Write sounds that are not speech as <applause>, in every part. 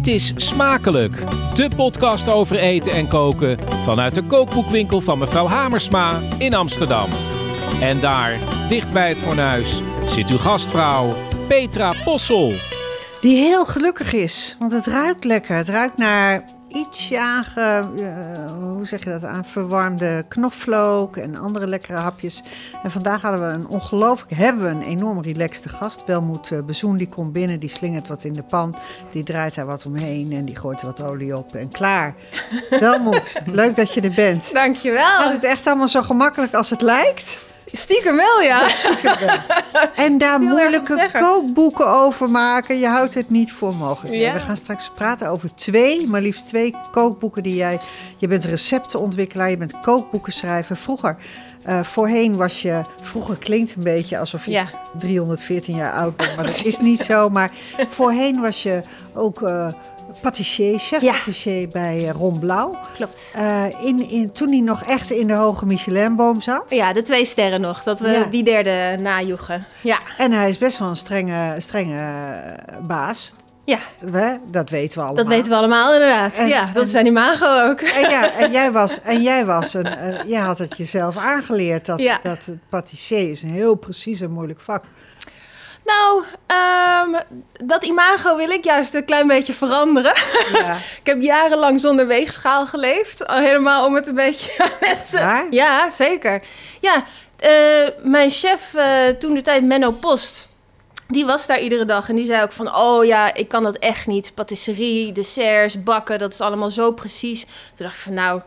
Dit is Smakelijk, de podcast over eten en koken vanuit de kookboekwinkel van mevrouw Hamersma in Amsterdam. En daar, dicht bij het fornuis, zit uw gastvrouw Petra Possel. Die heel gelukkig is, want het ruikt lekker. Het ruikt naar ietsje aange, uh, hoe zeg je dat, aan verwarmde knoflook en andere lekkere hapjes. En vandaag hadden we een ongelooflijk, hebben we een enorm relaxte gast. Belmoed uh, Bezoen, die komt binnen, die slingert wat in de pan, die draait daar wat omheen en die gooit er wat olie op en klaar. <laughs> Belmoed, leuk dat je er bent. Dankjewel. Gaat het echt allemaal zo gemakkelijk als het lijkt? Stiekem wel, ja. <laughs> En daar moeilijke kookboeken over maken. Je houdt het niet voor mogelijk. Ja. We gaan straks praten over twee, maar liefst twee kookboeken die jij... Je bent receptenontwikkelaar, je bent kookboeken schrijven. Vroeger, uh, voorheen was je... Vroeger klinkt een beetje alsof je ja. 314 jaar oud bent, maar dat is niet zo. Maar voorheen was je ook... Uh, patissier, chef ja. patissier bij uh, Ron Blauw. Klopt. Uh, in, in, toen hij nog echt in de hoge Michelinboom zat. Ja, de twee sterren nog. Dat we ja. die derde najoegen. Ja. En hij is best wel een strenge, strenge baas. Ja. We, dat weten we allemaal. Dat weten we allemaal, inderdaad. En, ja, dat en, zijn imago ook. En, ja, en <laughs> jij, was, en jij, was een, een, jij had het jezelf aangeleerd. Dat, ja. dat patissier is een heel precies en moeilijk vak. Nou, um, dat imago wil ik juist een klein beetje veranderen. Ja. <laughs> ik heb jarenlang zonder weegschaal geleefd. Al helemaal om het een beetje <laughs> aan mensen... Ja, ja zeker. Ja, uh, mijn chef uh, toen de tijd, Menno Post... Die was daar iedere dag en die zei ook van... oh ja, ik kan dat echt niet. Patisserie, desserts, bakken, dat is allemaal zo precies. Toen dacht ik van nou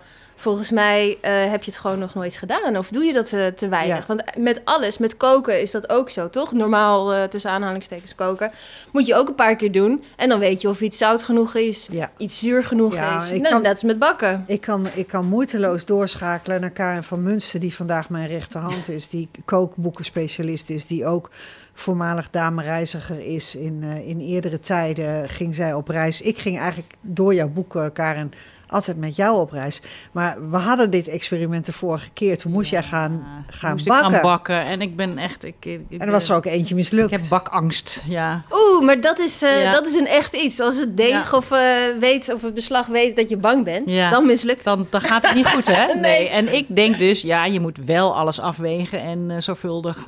volgens mij uh, heb je het gewoon nog nooit gedaan. Of doe je dat uh, te weinig? Ja. Want met alles, met koken is dat ook zo, toch? Normaal, uh, tussen aanhalingstekens koken, moet je ook een paar keer doen. En dan weet je of iets zout genoeg is, ja. iets zuur genoeg ja, is. Kan, net als met bakken. Ik kan, ik kan moeiteloos doorschakelen naar Karen van Munster... die vandaag mijn rechterhand is, die kookboekenspecialist is... die ook voormalig dame-reiziger is. In, in eerdere tijden ging zij op reis. Ik ging eigenlijk door jouw boek, Karen altijd met jou op reis. Maar we hadden dit experiment de vorige keer. Toen moest ja, jij gaan, gaan moest bakken. Ik gaan bakken. En ik ben echt... Ik, ik, en er was er ook eentje mislukt. Ik heb bakangst, ja. Oeh, maar dat is, uh, ja. dat is een echt iets. Als het deeg ja. of, uh, weet, of het beslag weet dat je bang bent, dan mislukt dan, dan gaat het niet goed, hè? <laughs> nee. nee. En ik denk dus, ja, je moet wel alles afwegen en uh, zorgvuldig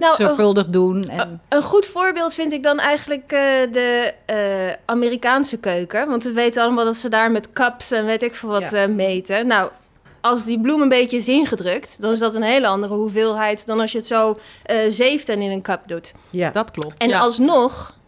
nou, zorgvuldig een, doen. En... Een goed voorbeeld vind ik dan eigenlijk uh, de uh, Amerikaanse keuken. Want we weten allemaal dat ze daar met cups en weet ik veel wat ja. uh, meten. Nou, als die bloem een beetje is ingedrukt, dan is dat een hele andere hoeveelheid dan als je het zo zeeft en in een cup doet. Ja, dat klopt. En ja. alsnog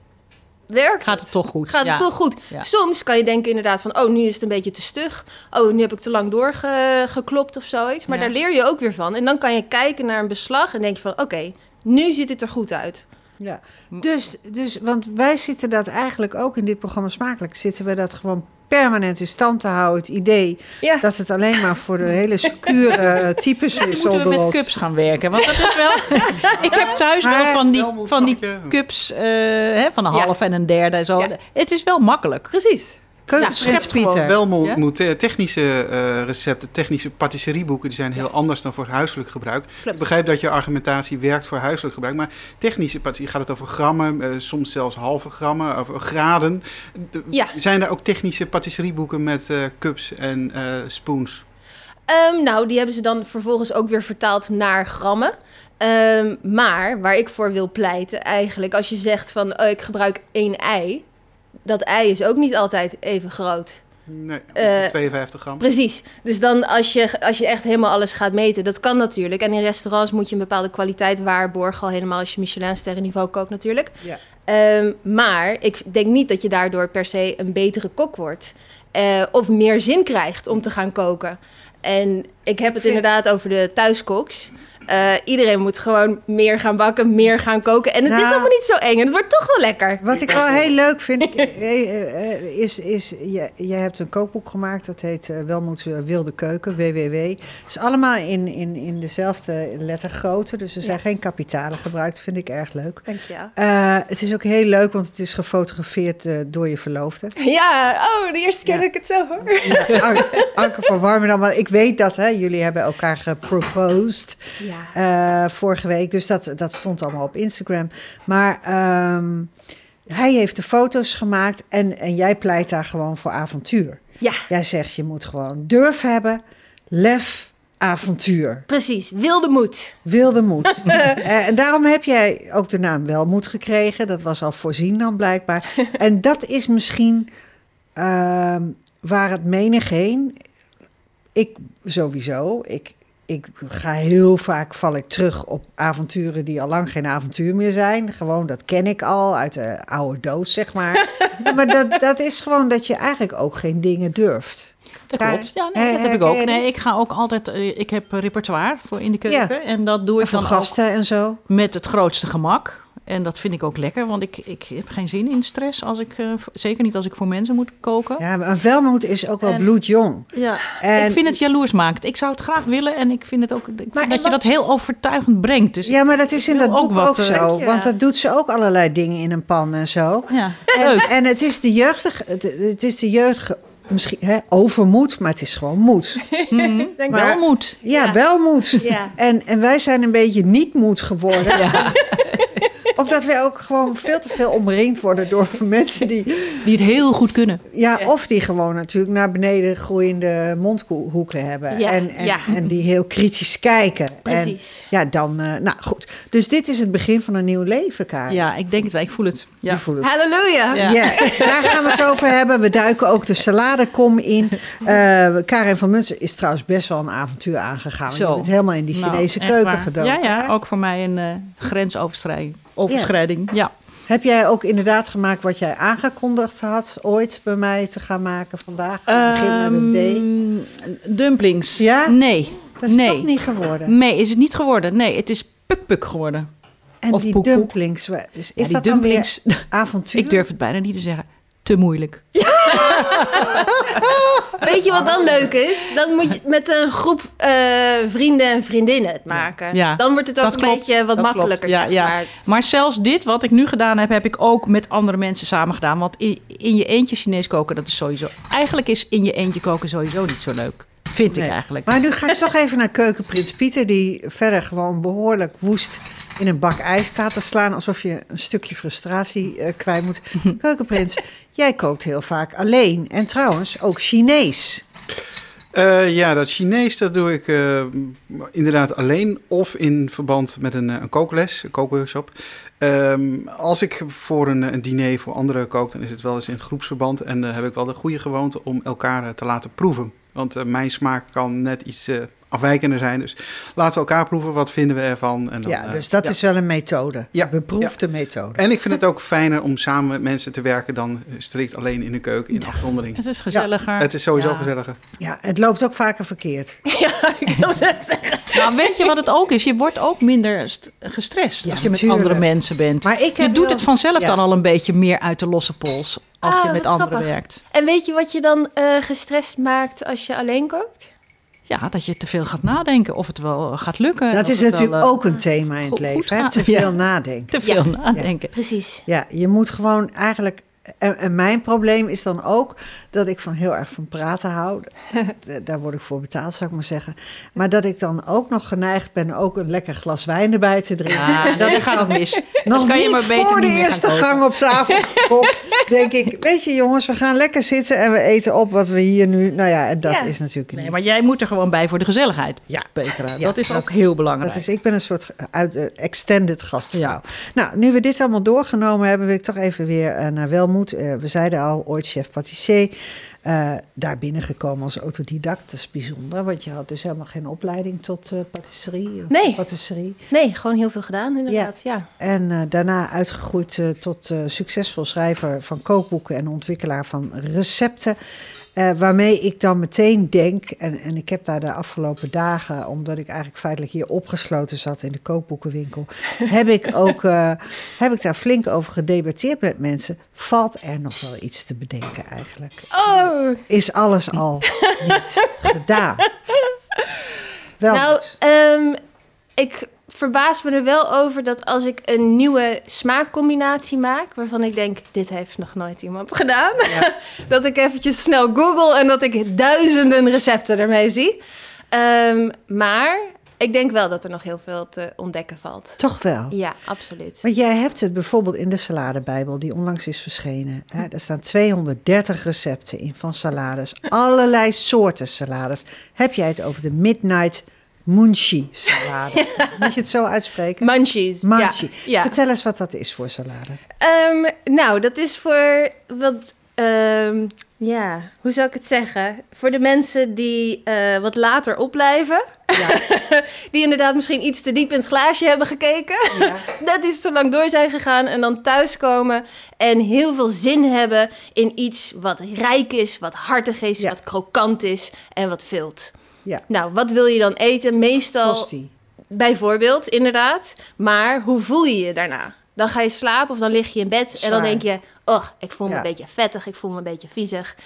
werkt Gaat het toch goed? Gaat het toch goed? Ja. Soms kan je denken inderdaad van... oh, nu is het een beetje te stug. Oh, nu heb ik te lang doorgeklopt of zoiets. Maar ja. daar leer je ook weer van. En dan kan je kijken naar een beslag en denk je van... oké, okay, nu ziet het er goed uit. Ja, dus, dus, want wij zitten dat eigenlijk ook in dit programma Smakelijk... zitten we dat gewoon permanent in stand te houden. Het idee ja. dat het alleen maar voor de hele secure <laughs> types is. Moeten we met cups gaan werken? Want dat is wel... <laughs> ik heb thuis wel van die, van die cups uh, hè, van een half ja. en een derde en zo. Ja. Het is wel makkelijk. Precies. Ja, wel moet, ja? moet technische uh, recepten, technische patisserieboeken, die zijn heel anders dan voor huiselijk gebruik. Klopt. Ik begrijp dat je argumentatie werkt voor huiselijk gebruik, maar technische patisserie gaat het over grammen, uh, soms zelfs halve grammen, over graden. Ja. Zijn er ook technische patisserieboeken met uh, cups en spoons? Um, nou, die hebben ze dan vervolgens ook weer vertaald naar grammen. Um, maar waar ik voor wil pleiten, eigenlijk, als je zegt van oh, ik gebruik één ei, dat ei is ook niet altijd even groot. Nee, uh, 52 gram. Precies. Dus dan als je, als je echt helemaal alles gaat meten, dat kan natuurlijk. En in restaurants moet je een bepaalde kwaliteit waarborgen, al helemaal als je Michelin niveau kookt natuurlijk. Ja. Um, maar ik denk niet dat je daardoor per se een betere kok wordt. Uh, of meer zin krijgt om te gaan koken. En ik heb het inderdaad over de thuiskoks. Uh, iedereen moet gewoon meer gaan bakken, meer gaan koken. En het nou, is allemaal niet zo eng. En het wordt toch wel lekker. Wat ik wel heel leuk vind, <laughs> is... is je, je hebt een kookboek gemaakt. Dat heet uh, Welmoeds Wilde Keuken, WWW. Het is allemaal in, in, in dezelfde lettergrootte. Dus er zijn ja. geen kapitalen gebruikt. vind ik erg leuk. Dank je. Uh, het is ook heel leuk, want het is gefotografeerd door je verloofde. <laughs> Ja, oh, de eerste keer ja. dat ik het zo hoor. Ja, Anke, van Warmerdam. Maar ik weet dat, hè, jullie hebben elkaar geproposed. Ja. Uh, vorige week. Dus dat, dat stond allemaal op Instagram. Maar um, Hij heeft de foto's gemaakt en, en jij pleit daar gewoon voor avontuur. Ja. Jij zegt je moet gewoon durf hebben, lef, avontuur. Precies, wilde moed. Wilde moed. <laughs> Eh, en daarom heb jij ook de naam Welmoed gekregen. Dat was al voorzien dan blijkbaar. en dat is misschien uh, waar het menig heen. Ik sowieso. Ik, ik ga heel vaak val ik terug op avonturen die al lang geen avontuur meer zijn. Gewoon, dat ken ik al uit de oude doos, zeg maar. <laughs> maar dat, dat is gewoon dat je eigenlijk ook geen dingen durft. Dat klopt. Ja, nee, dat heb ik ook. Nee, ik ga ook altijd. Eh, ik heb repertoire voor in de keuken. En dat doe ik dan gasten en zo. Met het grootste gemak. En dat vind ik ook lekker, want ik, ik heb geen zin in stress. Als ik, uh, zeker niet als ik voor mensen moet koken. Ja, maar welmoed is ook wel bloedjong. Ja. En, ik vind het jaloers maakt. Ik zou het graag willen en ik vind het ook ik maar, dat je dat heel overtuigend brengt. Dus ja, maar dat is in dat boek ook, wat, ook zo. Ja. Want dat doet ze ook allerlei dingen in een pan en zo. Ja. En, Leuk. en het is de jeugdige, het is de jeugdige misschien hè, overmoed, maar het is gewoon moed. Mm, <laughs> Denk wel moed. Ja, ja, wel moed. Ja. En, en wij zijn een beetje niet moed geworden. Ja. <laughs> Of dat wij ook gewoon veel te veel omringd worden door mensen die... Die het heel goed kunnen. Ja, of die gewoon natuurlijk naar beneden groeiende mondhoeken hebben. Ja, en, en, en, die heel kritisch kijken. Precies. En, ja, dan... Uh, nou, goed. Dus dit is het begin van een nieuw leven, Karin. Ja, ik denk het wel. Ik voel het. Ja. Voel het. Halleluja. Ja. daar gaan we het over hebben. We duiken ook de saladekom in. Uh, Karin van Munsen is trouwens best wel een avontuur aangegaan. Zo. Je bent helemaal in die nou, Chinese keuken gedoken. Ja, ja. Ook voor mij een uh, grensoverschrijding overschrijding. Ja. Heb jij ook inderdaad gemaakt wat jij aangekondigd had ooit bij mij te gaan maken vandaag? Um, met een D. Dumplings. Ja? Nee. Dat is nee. toch niet geworden? Nee, is het niet geworden. Nee, het is puk-puk geworden. En of die poek, dumplings, is, is dat dumplings, dan weer <laughs> avontuur? Ik durf het bijna niet te zeggen. Te moeilijk. <laughs> Weet je wat dan leuk is? Dan moet je met een groep uh, vrienden en vriendinnen het maken. Ja, dan wordt het ook een beetje wat makkelijker. Ja, ja. Maar. maar. zelfs dit wat ik nu gedaan heb, heb ik ook met andere mensen samen gedaan. Want in, in je eentje Chinees koken, dat is sowieso... Eigenlijk is in je eentje koken sowieso niet zo leuk. Vind ik eigenlijk. Maar nu ga ik toch even naar keukenprins Pieter... die verder gewoon behoorlijk woest in een bak ijs staat te slaan... alsof je een stukje frustratie uh, kwijt moet. <laughs> Keukenprins, jij kookt heel vaak alleen. En trouwens ook Chinees. Uh, ja, dat Chinees dat doe ik uh, inderdaad alleen of in verband met een, een kookles, een kookworkshop. Um, als ik voor een, een, diner voor anderen kook, dan is het wel eens in groepsverband. En dan heb ik wel de goede gewoonte om elkaar te laten proeven. Want mijn smaak kan net iets afwijkender zijn. Dus laten we elkaar proeven, wat vinden we ervan. En dan, ja, dus dat is wel een methode, ja, beproefde methode. En ik vind het ook fijner om samen met mensen te werken dan strikt alleen in de keuken, in afzondering. Het is gezelliger. het is sowieso gezelliger. Ja, het loopt ook vaker verkeerd. <laughs> Ja, ik wil het zeggen. Nou, weet je wat het ook is? Je wordt ook minder gestrest als je met andere mensen bent. Maar ik je doet het vanzelf dan al een beetje meer uit de losse pols als je ah, met anderen werkt. En weet je wat je dan uh, gestrest maakt als je alleen kookt? Ja, dat je te veel gaat nadenken of het wel gaat lukken. Dat is natuurlijk eh, ook een thema in het leven. Hè? Te veel nadenken. Te veel nadenken. Precies. Ja, je moet gewoon eigenlijk en, en, mijn probleem is dan ook dat ik van heel erg van praten hou. <laughs> Daar word ik voor betaald, zou ik maar zeggen. Maar dat ik dan ook nog geneigd ben ook een lekker glas wijn erbij te drinken. Ja, dat ik gaat mis. Nog kan niet je maar beter voor de eerste gang op tafel komt, denk ik... weet je jongens, we gaan lekker zitten en we eten op wat we hier nu... Nou ja, en dat is natuurlijk Nee, maar jij moet er gewoon bij voor de gezelligheid, ja. Petra. dat is ook heel belangrijk. Dat is, ik ben een soort uit, uh, extended gastvrouw. Nou, nu we dit allemaal doorgenomen hebben... wil ik toch even weer uh, naar wel moet. Uh, we zeiden al, ooit chef patissier. Uh, daar binnengekomen als autodidact. Dat is bijzonder, want je had dus helemaal geen opleiding tot uh, patisserie. Nee. patisserie. Nee, gewoon heel veel gedaan inderdaad. Ja. ja. En uh, daarna uitgegroeid tot succesvol schrijver van kookboeken en ontwikkelaar van recepten. Uh, waarmee ik dan meteen denk, en, en ik heb daar de afgelopen dagen, omdat ik eigenlijk feitelijk hier opgesloten zat in de kookboekenwinkel, <laughs> heb ik ook uh, heb ik daar flink over gedebatteerd met mensen. Valt er nog wel iets te bedenken eigenlijk? Oh. Is alles al niet <laughs> gedaan? Wel nou, um, ik verbaas me er wel over dat als ik een nieuwe smaakcombinatie maak, waarvan ik denk, dit heeft nog nooit iemand gedaan, <laughs> dat ik eventjes snel google en dat ik duizenden recepten ermee zie. Um, maar ik denk wel dat er nog heel veel te ontdekken valt. Toch wel? Ja, absoluut. Want jij hebt het bijvoorbeeld in de saladebijbel, die onlangs is verschenen. Hè? Er staan 230 recepten in van salades. Allerlei soorten salades. Heb jij het over de Midnight Munchie salade. <laughs> Moet je het zo uitspreken? Munchies. Munchie. Ja. Vertel eens wat dat is voor salade. Um, nou, dat is voor wat. Um, ja, hoe zou ik het zeggen? Voor de mensen die uh, wat later opblijven. Ja. <laughs> die inderdaad misschien iets te diep in het glaasje hebben gekeken. Ja. <laughs> dat is te lang door zijn gegaan. En dan thuiskomen en heel veel zin hebben in iets wat rijk is, wat hartig is, wat krokant is en wat vult. Ja. Nou, wat wil je dan eten? Meestal. Tosti. Bijvoorbeeld, inderdaad. Maar hoe voel je je daarna? Dan ga je slapen of dan lig je in bed en dan denk je: Oh, ik voel me een beetje vettig, ik voel me een beetje viezig.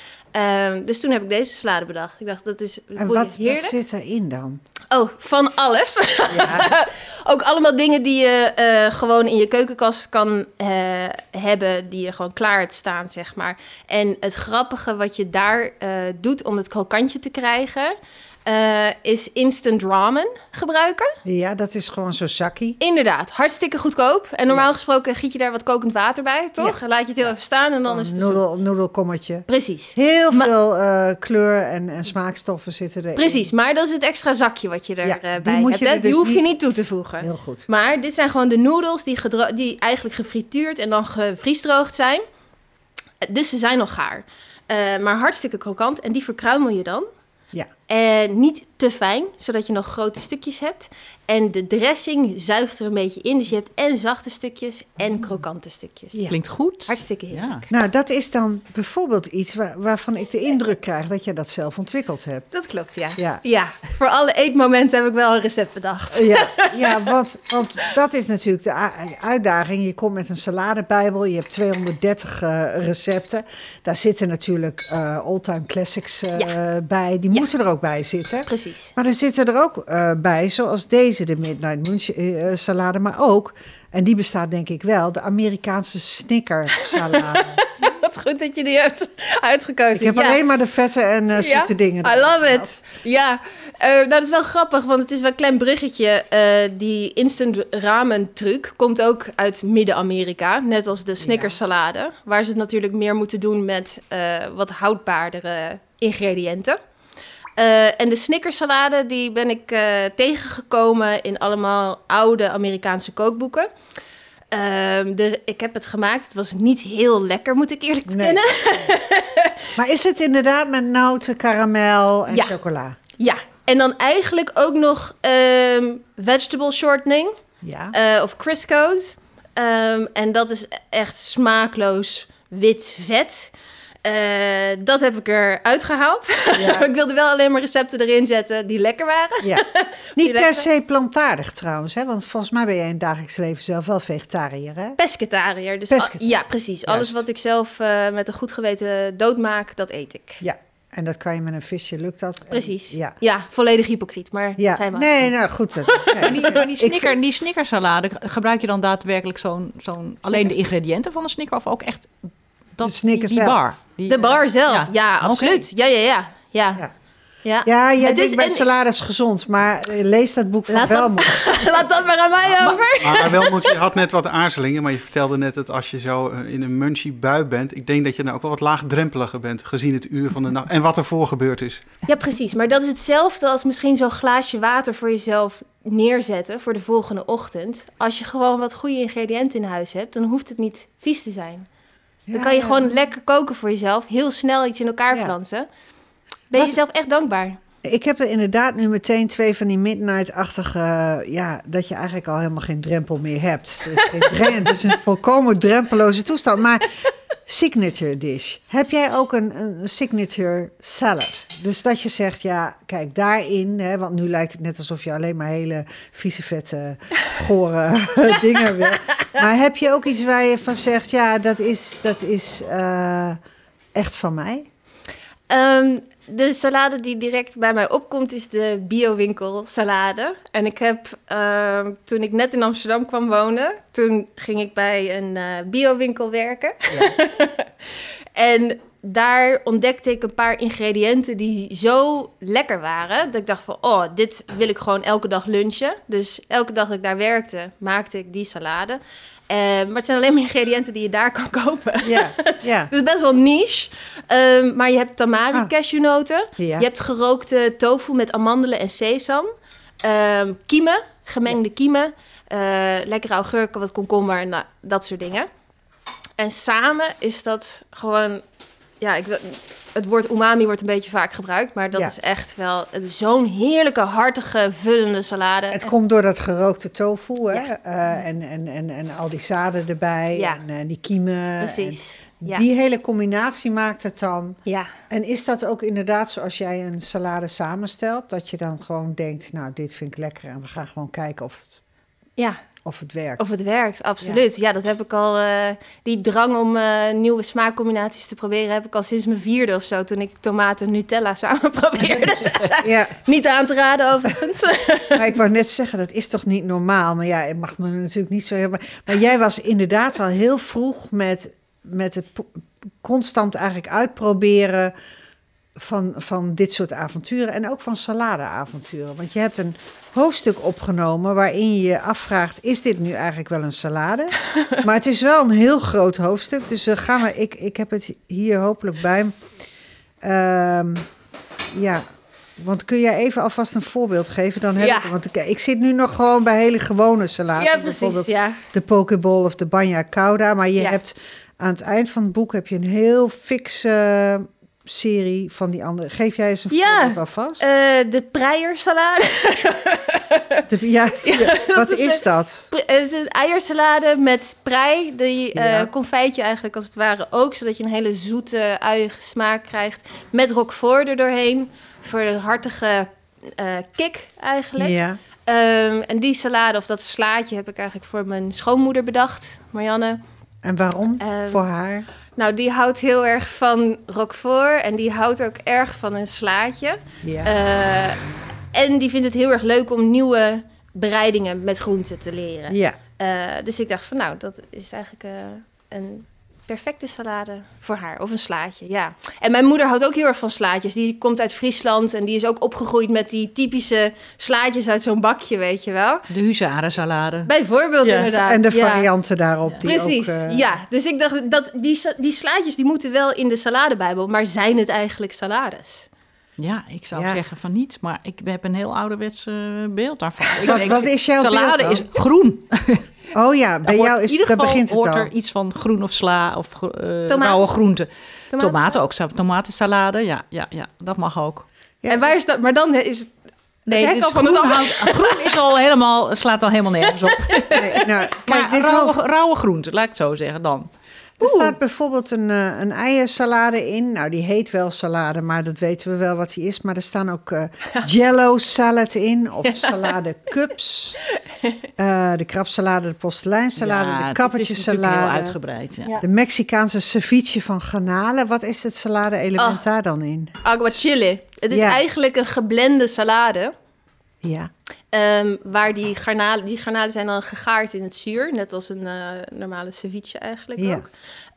Um, dus toen heb ik deze salade bedacht. Ik dacht, dat is en wat, wat zit erin dan? Oh, van alles. Ja. <laughs> Ook allemaal dingen die je uh, gewoon in je keukenkast kan uh, hebben, die je gewoon klaar hebt staan, zeg maar. En het grappige wat je daar uh, doet om het krokantje te krijgen, uh, is instant ramen gebruiken. Ja, dat is gewoon zo zakkie. Inderdaad, hartstikke goedkoop. En normaal gesproken giet je daar wat kokend water bij, toch? Ja. Laat je het heel even staan en dan is het... Noedel, noedelkommetje. Precies. Heel veel uh, kleur en, en, smaakstoffen zitten erin. Precies, maar dat is het extra zakje wat je erbij ja, uh, hebt. Je dus die hoef je niet toe te voegen. Heel goed. Maar dit zijn gewoon de noedels die, die eigenlijk gefrituurd en dan gevriesdroogd zijn. Dus ze zijn nog gaar. maar hartstikke krokant en die verkruimel je dan. Ja. En niet te fijn, zodat je nog grote stukjes hebt. En de dressing zuigt er een beetje in. Dus je hebt en zachte stukjes en krokante stukjes. Klinkt goed. Hartstikke heerlijk. Ja. Nou, dat is dan bijvoorbeeld iets waarvan ik de indruk krijg dat je dat zelf ontwikkeld hebt. Dat klopt, ja. Ja, ja voor alle eetmomenten heb ik wel een recept bedacht. Ja, ja want, want dat is natuurlijk de uitdaging. Je komt met een saladebijbel, je hebt 230 uh, eh, recepten. Daar zitten natuurlijk uh, all-time classics uh, bij. Die moeten er ook bij zitten. Precies. Maar er zitten er ook bij, zoals deze de Midnight Moon uh, salade, maar ook, en die bestaat denk ik wel, de Amerikaanse Snicker salade. <laughs> Wat goed dat je die hebt uitgekozen. Ik heb alleen maar de vette en uh, zoete ja? dingen. I love it. Ja, uh, nou dat is wel grappig, want het is wel een klein bruggetje. Uh, die instant ramen truc komt ook uit Midden-Amerika, net als de Snickers salade. Waar ze het natuurlijk meer moeten doen met wat houdbaardere ingrediënten. Uh, en de Snickersalade die ben ik uh, tegengekomen in allemaal oude Amerikaanse kookboeken. Uh, de, ik heb het gemaakt. Het was niet heel lekker, moet ik eerlijk bekennen. Nee. <laughs> maar is het inderdaad met noten, karamel en ja. chocola? Ja, en dan eigenlijk ook nog um, vegetable shortening. Ja. Uh, of Crisco's. Um, en dat is echt smaakloos wit vet. Uh, dat heb ik eruit gehaald. Ja. <laughs> ik wilde wel alleen maar recepten erin zetten die lekker waren. Ja. <laughs> Niet per se plantaardig trouwens, hè? want volgens mij ben jij in het dagelijks leven zelf wel vegetariër. Hè? Pescatariër. Dus ja, precies. Alles wat ik zelf uh, met een goed geweten doodmaak, dat eet ik. Ja. En dat kan je met een visje, lukt dat? Precies. ja. ja, volledig hypocriet, maar ja. zijn we Nee, nou goed. <laughs> Nee. die, die, snicker, die snickersalade, gebruik je dan daadwerkelijk zo'n, zo'n alleen de ingrediënten van een snicker of ook echt dat, de Snickers die, bar? de bar zelf, ja, absoluut. Ja, ja, ja. ja. ja. Ja, ja jij denkt bij salaris gezond, maar eh, lees dat boek van Laat Welmoed. <laughs> Laat dat maar aan mij over. Maar, maar Welmoed, <laughs> je had net wat aarzelingen, maar je vertelde net dat als je zo eh, in een munchie bui bent, ik denk dat je nou ook wel wat laagdrempeliger bent, gezien het uur van de nacht en wat ervoor gebeurd is. Ja, precies. Maar dat is hetzelfde als misschien zo'n glaasje water voor jezelf neerzetten voor de volgende ochtend. Als je gewoon wat goede ingrediënten in huis hebt, dan hoeft het niet vies te zijn dan kan je gewoon lekker koken voor jezelf. Heel snel iets in elkaar flansen. Ben je jezelf echt dankbaar. Ik heb er inderdaad nu meteen twee van die midnight-achtige... ja, dat je eigenlijk al helemaal geen drempel meer hebt. <laughs> Het is een volkomen drempeloze toestand. Maar signature dish. Heb jij ook een, een signature salad? Dus dat je zegt, ja, kijk, daarin... Hè, want nu lijkt het net alsof je alleen maar hele vieze, vette, gore <laughs> dingen wil. Maar heb je ook iets waar je van zegt, ja, dat is, dat is uh, echt van mij? Um, de salade die direct bij mij opkomt is de biowinkel salade. En ik heb, uh, toen ik net in Amsterdam kwam wonen, toen ging ik bij een uh, biowinkel werken. Ja. <laughs> en daar ontdekte ik een paar ingrediënten die zo lekker waren. Dat ik dacht van, oh, dit wil ik gewoon elke dag lunchen. Dus elke dag dat ik daar werkte, maakte ik die salade. Uh, maar het zijn alleen maar ingrediënten die je daar kan kopen. Ja, <laughs> ja. dus best wel niche. Uh, maar je hebt tamari ah. cashewnoten. Ja. Je hebt gerookte tofu met amandelen en sesam. Uh, kiemen, gemengde kiemen. Uh, lekkere augurken, wat komkommer en nou, dat soort dingen. En samen is dat gewoon... Ja, ik wil, het woord umami wordt een beetje vaak gebruikt, maar dat is echt wel zo'n heerlijke, hartige, vullende salade. Het komt door dat gerookte tofu hè? Uh, en, en, en, en al die zaden erbij ja. en uh, die kiemen. Precies. Die hele combinatie maakt het dan. Ja. En is dat ook inderdaad zoals jij een salade samenstelt, dat je dan gewoon denkt, nou dit vind ik lekker en we gaan gewoon kijken of het ja. Of het werkt. Of het werkt, absoluut. Ja, dat heb ik al. Uh, die drang om uh, nieuwe smaakcombinaties te proberen heb ik al sinds mijn vierde of zo. Toen ik tomaten en Nutella samen <laughs> probeerde. <laughs> ja. Niet aan te raden overigens. <laughs> maar ik wou net zeggen, dat is toch niet normaal. Maar ja, het mag me natuurlijk niet zo helemaal. Maar jij was inderdaad al heel vroeg met, met het constant eigenlijk uitproberen van, van dit soort avonturen en ook van saladeavonturen. Want je hebt een hoofdstuk opgenomen waarin je je afvraagt: is dit nu eigenlijk wel een salade? <laughs> maar het is wel een heel groot hoofdstuk, dus we gaan we. Ik, ik heb het hier hopelijk bij. Um, ja, want kun jij even alvast een voorbeeld geven? Dan heb ja. ik, want ik, ik, zit nu nog gewoon bij hele gewone salades. Ja, precies. Ja. De pokeball of de banja cauda. Maar je hebt aan het eind van het boek heb je een heel fixe serie van die andere. Geef jij eens een ja, voorbeeld alvast? Uh, de preiersalade. <laughs> ja, ja, wat is, dat? Het is een eiersalade met prei. Die uh, confijt je eigenlijk als het ware ook, zodat je een hele zoete, uiige smaak krijgt. Met roquefort er doorheen, voor de hartige uh, kick eigenlijk. Ja. Um, en die salade, of dat slaatje, heb ik eigenlijk voor mijn schoonmoeder bedacht, Marianne. En waarom um, voor haar? Nou, die houdt heel erg van Roquefort en die houdt ook erg van een slaatje. Ja. Uh, en die vindt het heel erg leuk om nieuwe bereidingen met groenten te leren. Ja. Uh, dus ik dacht van nou, dat is eigenlijk uh, een perfecte salade voor haar. Of een slaatje, ja. En mijn moeder houdt ook heel erg van slaatjes. Die komt uit Friesland en die is ook opgegroeid met die typische slaatjes uit zo'n bakje, weet je wel. De huzarensalade. Bijvoorbeeld, inderdaad. En de varianten daarop. Die Precies, ook, uh... ja. Dus ik dacht, dat die, die slaatjes die moeten wel in de saladebijbel, maar zijn het eigenlijk salades? Ja, ik zou zeggen van niet, maar ik heb een heel ouderwets beeld daarvan. <laughs> wat, wat is jouw salade is groen. <laughs> Oh ja, bij jou is, in begint het hoort er iets van groen of sla of uh, rauwe groenten. Tomaten ook, tomatensalade, ja, ja, ja, dat mag ook. En waar is dat? Maar dan is het Nee, dit van groen, houdt, groen is al helemaal, slaat al helemaal nergens op. Nee, nou, kijk, maar dit rauwe, rauwe groenten, laat ik het zo zeggen dan. Er staat bijvoorbeeld een, uh, een eiersalade in. Nou, die heet wel salade, maar dat weten we wel wat die is. Maar er staan ook <laughs> uh, jello salad in, of salade <laughs> cups. Uh, de krabsalade, de porseleinsalade, ja, de kappertjesalade. uitgebreid, ja. De Mexicaanse ceviche van garnalen. Wat is het salade-element oh. daar dan in? Aguachile. Het is eigenlijk een geblende salade. Ja. Um, waar die garnalen, die garnalen zijn dan gegaard in het zuur, net als een uh, normale ceviche eigenlijk ja. ook.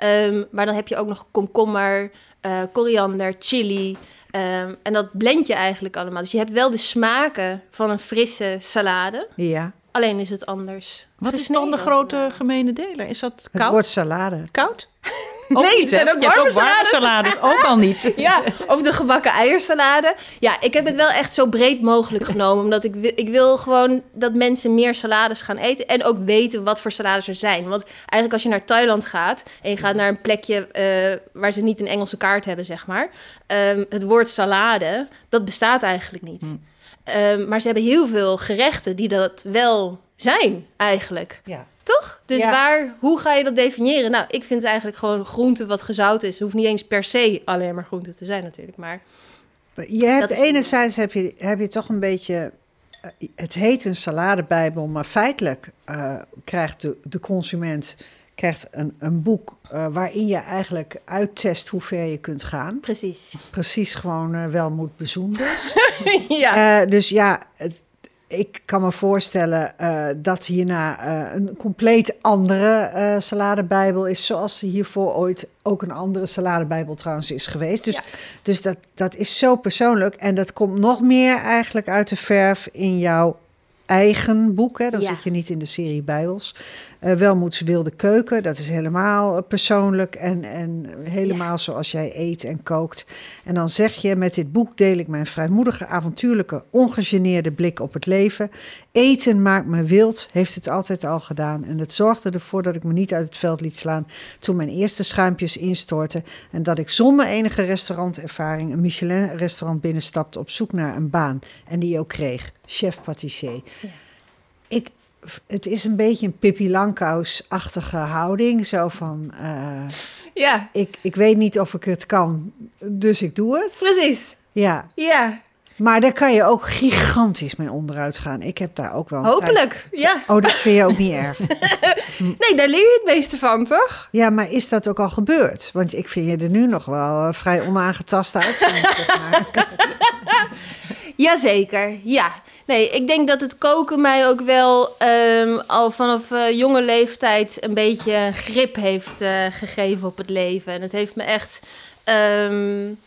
Um, maar dan heb je ook nog komkommer, uh, koriander, chili. Um, en dat blend je eigenlijk allemaal. Dus je hebt wel de smaken van een frisse salade. Ja. Alleen is het anders. Wat is dan de grote gemene deler? Is dat koud? Het wordt salade. Koud? Ook nee, niet, het zijn ook warme, salade. Ook al niet. <laughs> ja, of de gebakken eiersalade. Ja, ik heb het wel echt zo breed mogelijk genomen. Omdat ik, ik wil gewoon dat mensen meer salades gaan eten. En ook weten wat voor salades er zijn. Want eigenlijk als je naar Thailand gaat... en je gaat naar een plekje uh, waar ze niet een Engelse kaart hebben, zeg maar. Um, het woord salade, dat bestaat eigenlijk niet. Hm. Um, maar ze hebben heel veel gerechten die dat wel zijn, eigenlijk. Ja. Toch? Dus waar, hoe ga je dat definiëren? Nou, ik vind eigenlijk gewoon groente wat gezout is. Het hoeft niet eens per se alleen maar groente te zijn natuurlijk, maar... Je hebt enerzijds heb je, heb je toch een beetje... Eh, het heet een saladebijbel, maar feitelijk uh, krijgt de, de consument krijgt een, een boek uh, waarin je eigenlijk uittest hoe ver je kunt gaan. Precies. Precies gewoon uh, wel moet bezoen dus. <laughs> ja. Uh, dus ja, het, ik kan me voorstellen uh, dat hierna uh, een compleet andere uh, saladebijbel is, zoals hiervoor ooit ook een andere saladebijbel trouwens is geweest. Dus, dus dat, dat is zo persoonlijk en dat komt nog meer eigenlijk uit de verf in jouw eigen boek. Hè? Dan zit je niet in de serie Bijbels. Uh, Welmoeds Wilde Keuken, dat is helemaal eh, persoonlijk en, en helemaal zoals jij eet en kookt. En dan zeg je, met dit boek deel ik mijn vrijmoedige, avontuurlijke, ongegeneerde blik op het leven. Eten maakt me wild, heeft het altijd al gedaan. En het zorgde ervoor dat ik me niet uit het veld liet slaan toen mijn eerste schuimpjes instortten. En dat ik zonder enige restaurantervaring een Michelin-restaurant binnenstapte op zoek naar een baan. En die ook kreeg, chef Ik, het is een beetje een Pippi Langkous-achtige houding. Zo van, uh, ja. ik, ik weet niet of ik het kan, dus ik doe het. Precies. Ja. Ja. Maar daar kan je ook gigantisch mee onderuit gaan. Ik heb daar ook wel. Hopelijk, ja. Oh, dat vind je ook niet erg. <laughs> nee, daar leer je het meeste van, toch? Ja, maar is dat ook al gebeurd? Want ik vind je er nu nog wel eh, vrij onaangetast uit. <laughs> <laughs> Jazeker, ja. Nee, ik denk dat het koken mij ook wel um, al vanaf uh, jonge leeftijd een beetje grip heeft uh, gegeven op het leven. En het heeft me echt um,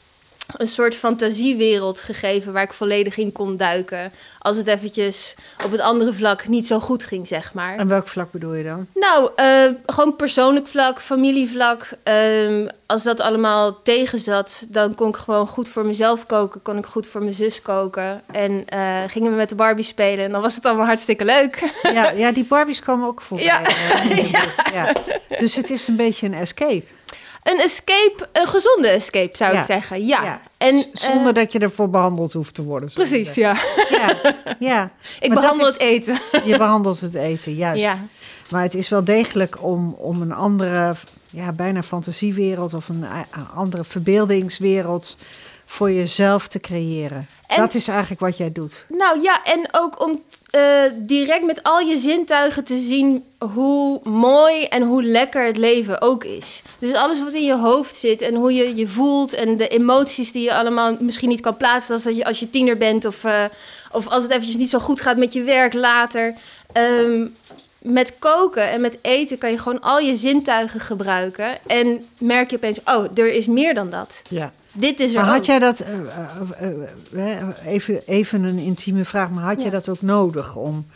een soort fantasiewereld gegeven waar ik volledig in kon duiken. Als het eventjes op het andere vlak niet zo goed ging, zeg maar. En welk vlak bedoel je dan? Nou, uh, gewoon persoonlijk vlak, familievlak. Um, als dat allemaal tegen zat, dan kon ik gewoon goed voor mezelf koken. Kon ik goed voor mijn zus koken. En uh, gingen we met de Barbie spelen. En dan was het allemaal hartstikke leuk. Ja, ja die Barbies komen ook <laughs> voorbij. Ja. <laughs> Ja. ja. Dus het is een beetje een escape. Een escape, een gezonde escape zou ik zeggen. Ja. En, Zonder uh, dat je ervoor behandeld hoeft te worden. Precies, ja. ja. ja. <laughs> Ik behandel het eten. <laughs> Je behandelt het eten, juist. Ja. Maar het is wel degelijk om, om een andere, ja, bijna fantasiewereld of een, een andere verbeeldingswereld voor jezelf te creëren. En, dat is eigenlijk wat jij doet. Nou ja, en ook om uh, direct met al je zintuigen te zien hoe mooi en hoe lekker het leven ook is. Dus alles wat in je hoofd zit en hoe je je voelt en de emoties die je allemaal misschien niet kan plaatsen als, dat je, als je tiener bent of, uh, of als het eventjes niet zo goed gaat met je werk later. Um, met koken en met eten kan je gewoon al je zintuigen gebruiken en merk je opeens, oh, er is meer dan dat. Ja. Dit is maar had jij dat, uh, uh, even, even een intieme vraag, maar had ja. jij dat ook nodig om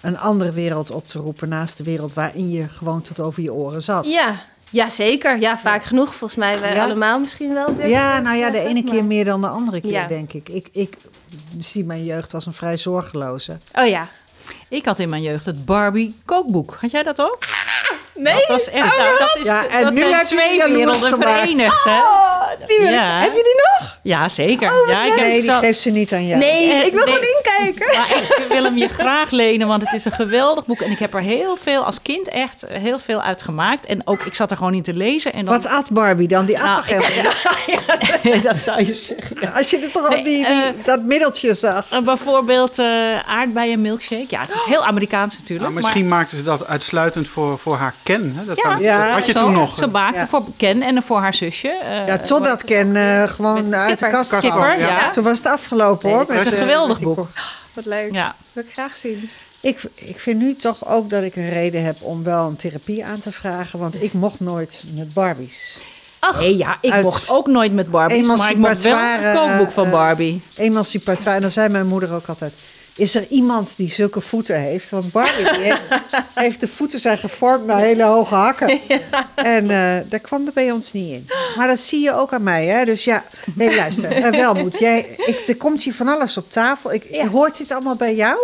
een andere wereld op te roepen naast de wereld waarin je gewoon tot over je oren zat? Ja, ja zeker. Ja, vaak genoeg. Volgens mij wij allemaal misschien wel. Ja, nou ja, de ene keer meer dan de andere keer, denk ik. ik. Ik zie mijn jeugd als een vrij zorgeloze. Oh ja. Ik had in mijn jeugd het Barbie kookboek. Had jij dat ook? Nee? Dat was echt, oh, dat is, ja, en dat nu heb twee je werelden verenigd. Hè? Oh, die ja. Heb je die nog? Ja, zeker. Oh, ja, ik nee, heb, die geeft ze niet aan jou. Nee, ik wil nee. gewoon inkijken. Maar ik wil hem je graag lenen, want het is een geweldig boek. En ik heb er heel veel, als kind echt, heel veel uit gemaakt. En ook, ik zat er gewoon in te lezen. En dan... Wat at Barbie dan? Die at nou, helemaal <laughs> ja, <laughs> Dat zou je zeggen. Als je er toch nee, die, die, uh, dat middeltje zag. Uh, bijvoorbeeld uh, aardbeien milkshake. Ja, het is heel Amerikaans natuurlijk. Nou, misschien maar... maakten ze dat uitsluitend voor, voor haar Ken. Hè? Dat ja, had je zo, toen nog. Ze maakte voor Ken en voor haar zusje. ja, totdat Ken gewoon uit de kast kwam. Ja. Toen was het afgelopen nee, hoor. Het is een geweldig boek. Wat leuk. Ja. Dat wil ik graag zien. Ik, ik vind nu toch ook dat ik een reden heb om wel een therapie aan te vragen. Want ik mocht nooit met Barbies. Ach, nee, ja, ik mocht ook nooit met Barbies, maar ik mocht wel een kookboek van Barbie. Uh, emancipatoire. En dan zei mijn moeder ook altijd... Is er iemand die zulke voeten heeft? Want Barbie heeft, <laughs> heeft, de voeten zijn gevormd naar hele hoge hakken. En uh, daar kwam er bij ons niet in. Maar dat zie je ook aan mij. Hè? Dus ja, nee, luister. Uh, Welmoed, jij, ik, er komt hier van alles op tafel. Ik, ja. Hoort dit allemaal bij jou?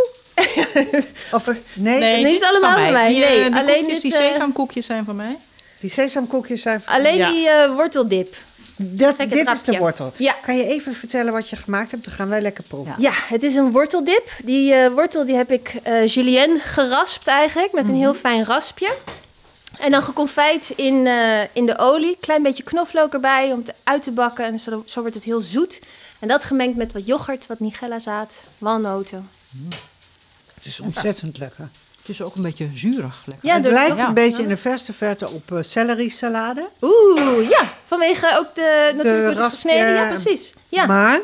<laughs> of, nee, nee, niet allemaal bij mij. Die, nee, die alleen koekjes, die sesamkoekjes zijn van mij. Die sesamkoekjes zijn van Alleen ja. die uh, worteldip. Dat, dit is de wortel. Ja. Kan je even vertellen wat je gemaakt hebt? Dan gaan wij lekker proeven. Ja, het is een worteldip. Die uh, wortel die heb ik uh, julienne geraspt eigenlijk. Met een mm -hmm. heel fijn raspje. En dan geconfijt in, uh, in de olie. Klein beetje knoflook erbij om het uit te bakken. En zo, zo wordt het heel zoet. En dat gemengd met wat yoghurt, wat nigella-zaad, walnoten. Mm. Het is ontzettend lekker. Het is ook een beetje zuurig. Lekker. Ja, het lijkt een beetje in de verste verte op uh, celery salade. Oeh, ja. Vanwege ook de, natuurlijk de gesneden. Ja, precies. Ja. Maar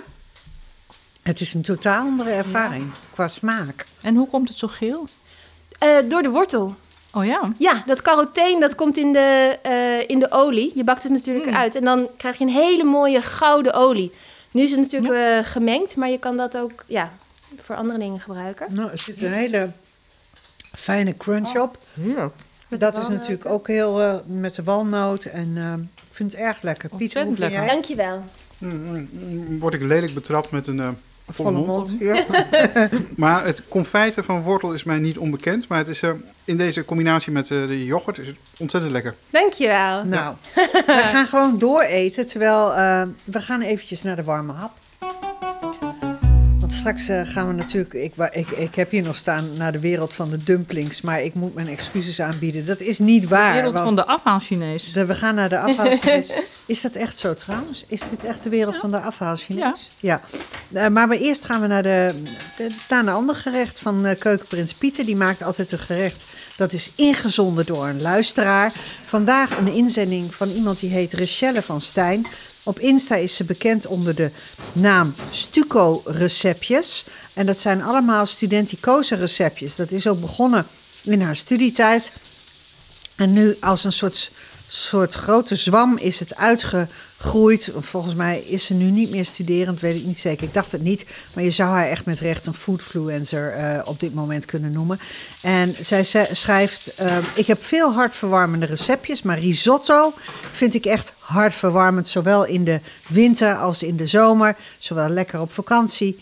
Het is een totaal andere ervaring qua smaak. En hoe komt het zo geel? Uh, door de wortel. Oh ja? Ja, dat caroteen dat komt in de, uh, in de olie. Je bakt het natuurlijk mm. uit en dan krijg je een hele mooie gouden olie. Nu is het natuurlijk ja. uh, gemengd, maar je kan dat ook ja, voor andere dingen gebruiken. Nou, er zit een hele fijne crunch op. Ja. Dat is natuurlijk ook heel uh, met de walnoot en ik vind het erg lekker. Piet, hoe vind jij? Dankjewel. Mm, mm, word ik lelijk betrapt met een volle mond. Ja. <laughs> maar het confijten van wortel is mij niet onbekend. Maar het is uh, in deze combinatie met uh, de yoghurt is het ontzettend lekker. Dankjewel. Nou, we gaan gewoon dooreten. Terwijl uh, we gaan eventjes naar de warme hap straks uh, gaan we natuurlijk. Ik, ik, ik heb hier nog staan naar de wereld van de dumplings. Maar ik moet mijn excuses aanbieden. Dat is niet waar. De wereld van de afhaal-Chinees. we gaan naar de <laughs> afhaal-Chinees. is dat echt zo trouwens? Is dit echt de wereld van de afhaal-Chinees? Ja. ja. Uh, maar eerst gaan we naar, de, de, naar een ander gerecht van uh, Keukenprins Pieter. Die maakt altijd een gerecht. Dat is ingezonden door een luisteraar. Vandaag een inzending van iemand die heet Rachelle van Stijn. Op Insta is ze bekend onder de naam Stuco Receptjes. En dat zijn allemaal studenticoze receptjes. Dat is ook begonnen in haar studietijd. En nu als een soort, soort grote zwam is het uitge, groeit. Volgens mij is ze nu niet meer studerend, weet ik niet zeker. Ik dacht het niet, maar je zou haar echt met recht een foodfluencer uh, op dit moment kunnen noemen. En zij schrijft: uh, Ik heb veel hartverwarmende receptjes, maar risotto vind ik echt hartverwarmend, zowel in de winter als in de zomer. Zowel lekker op vakantie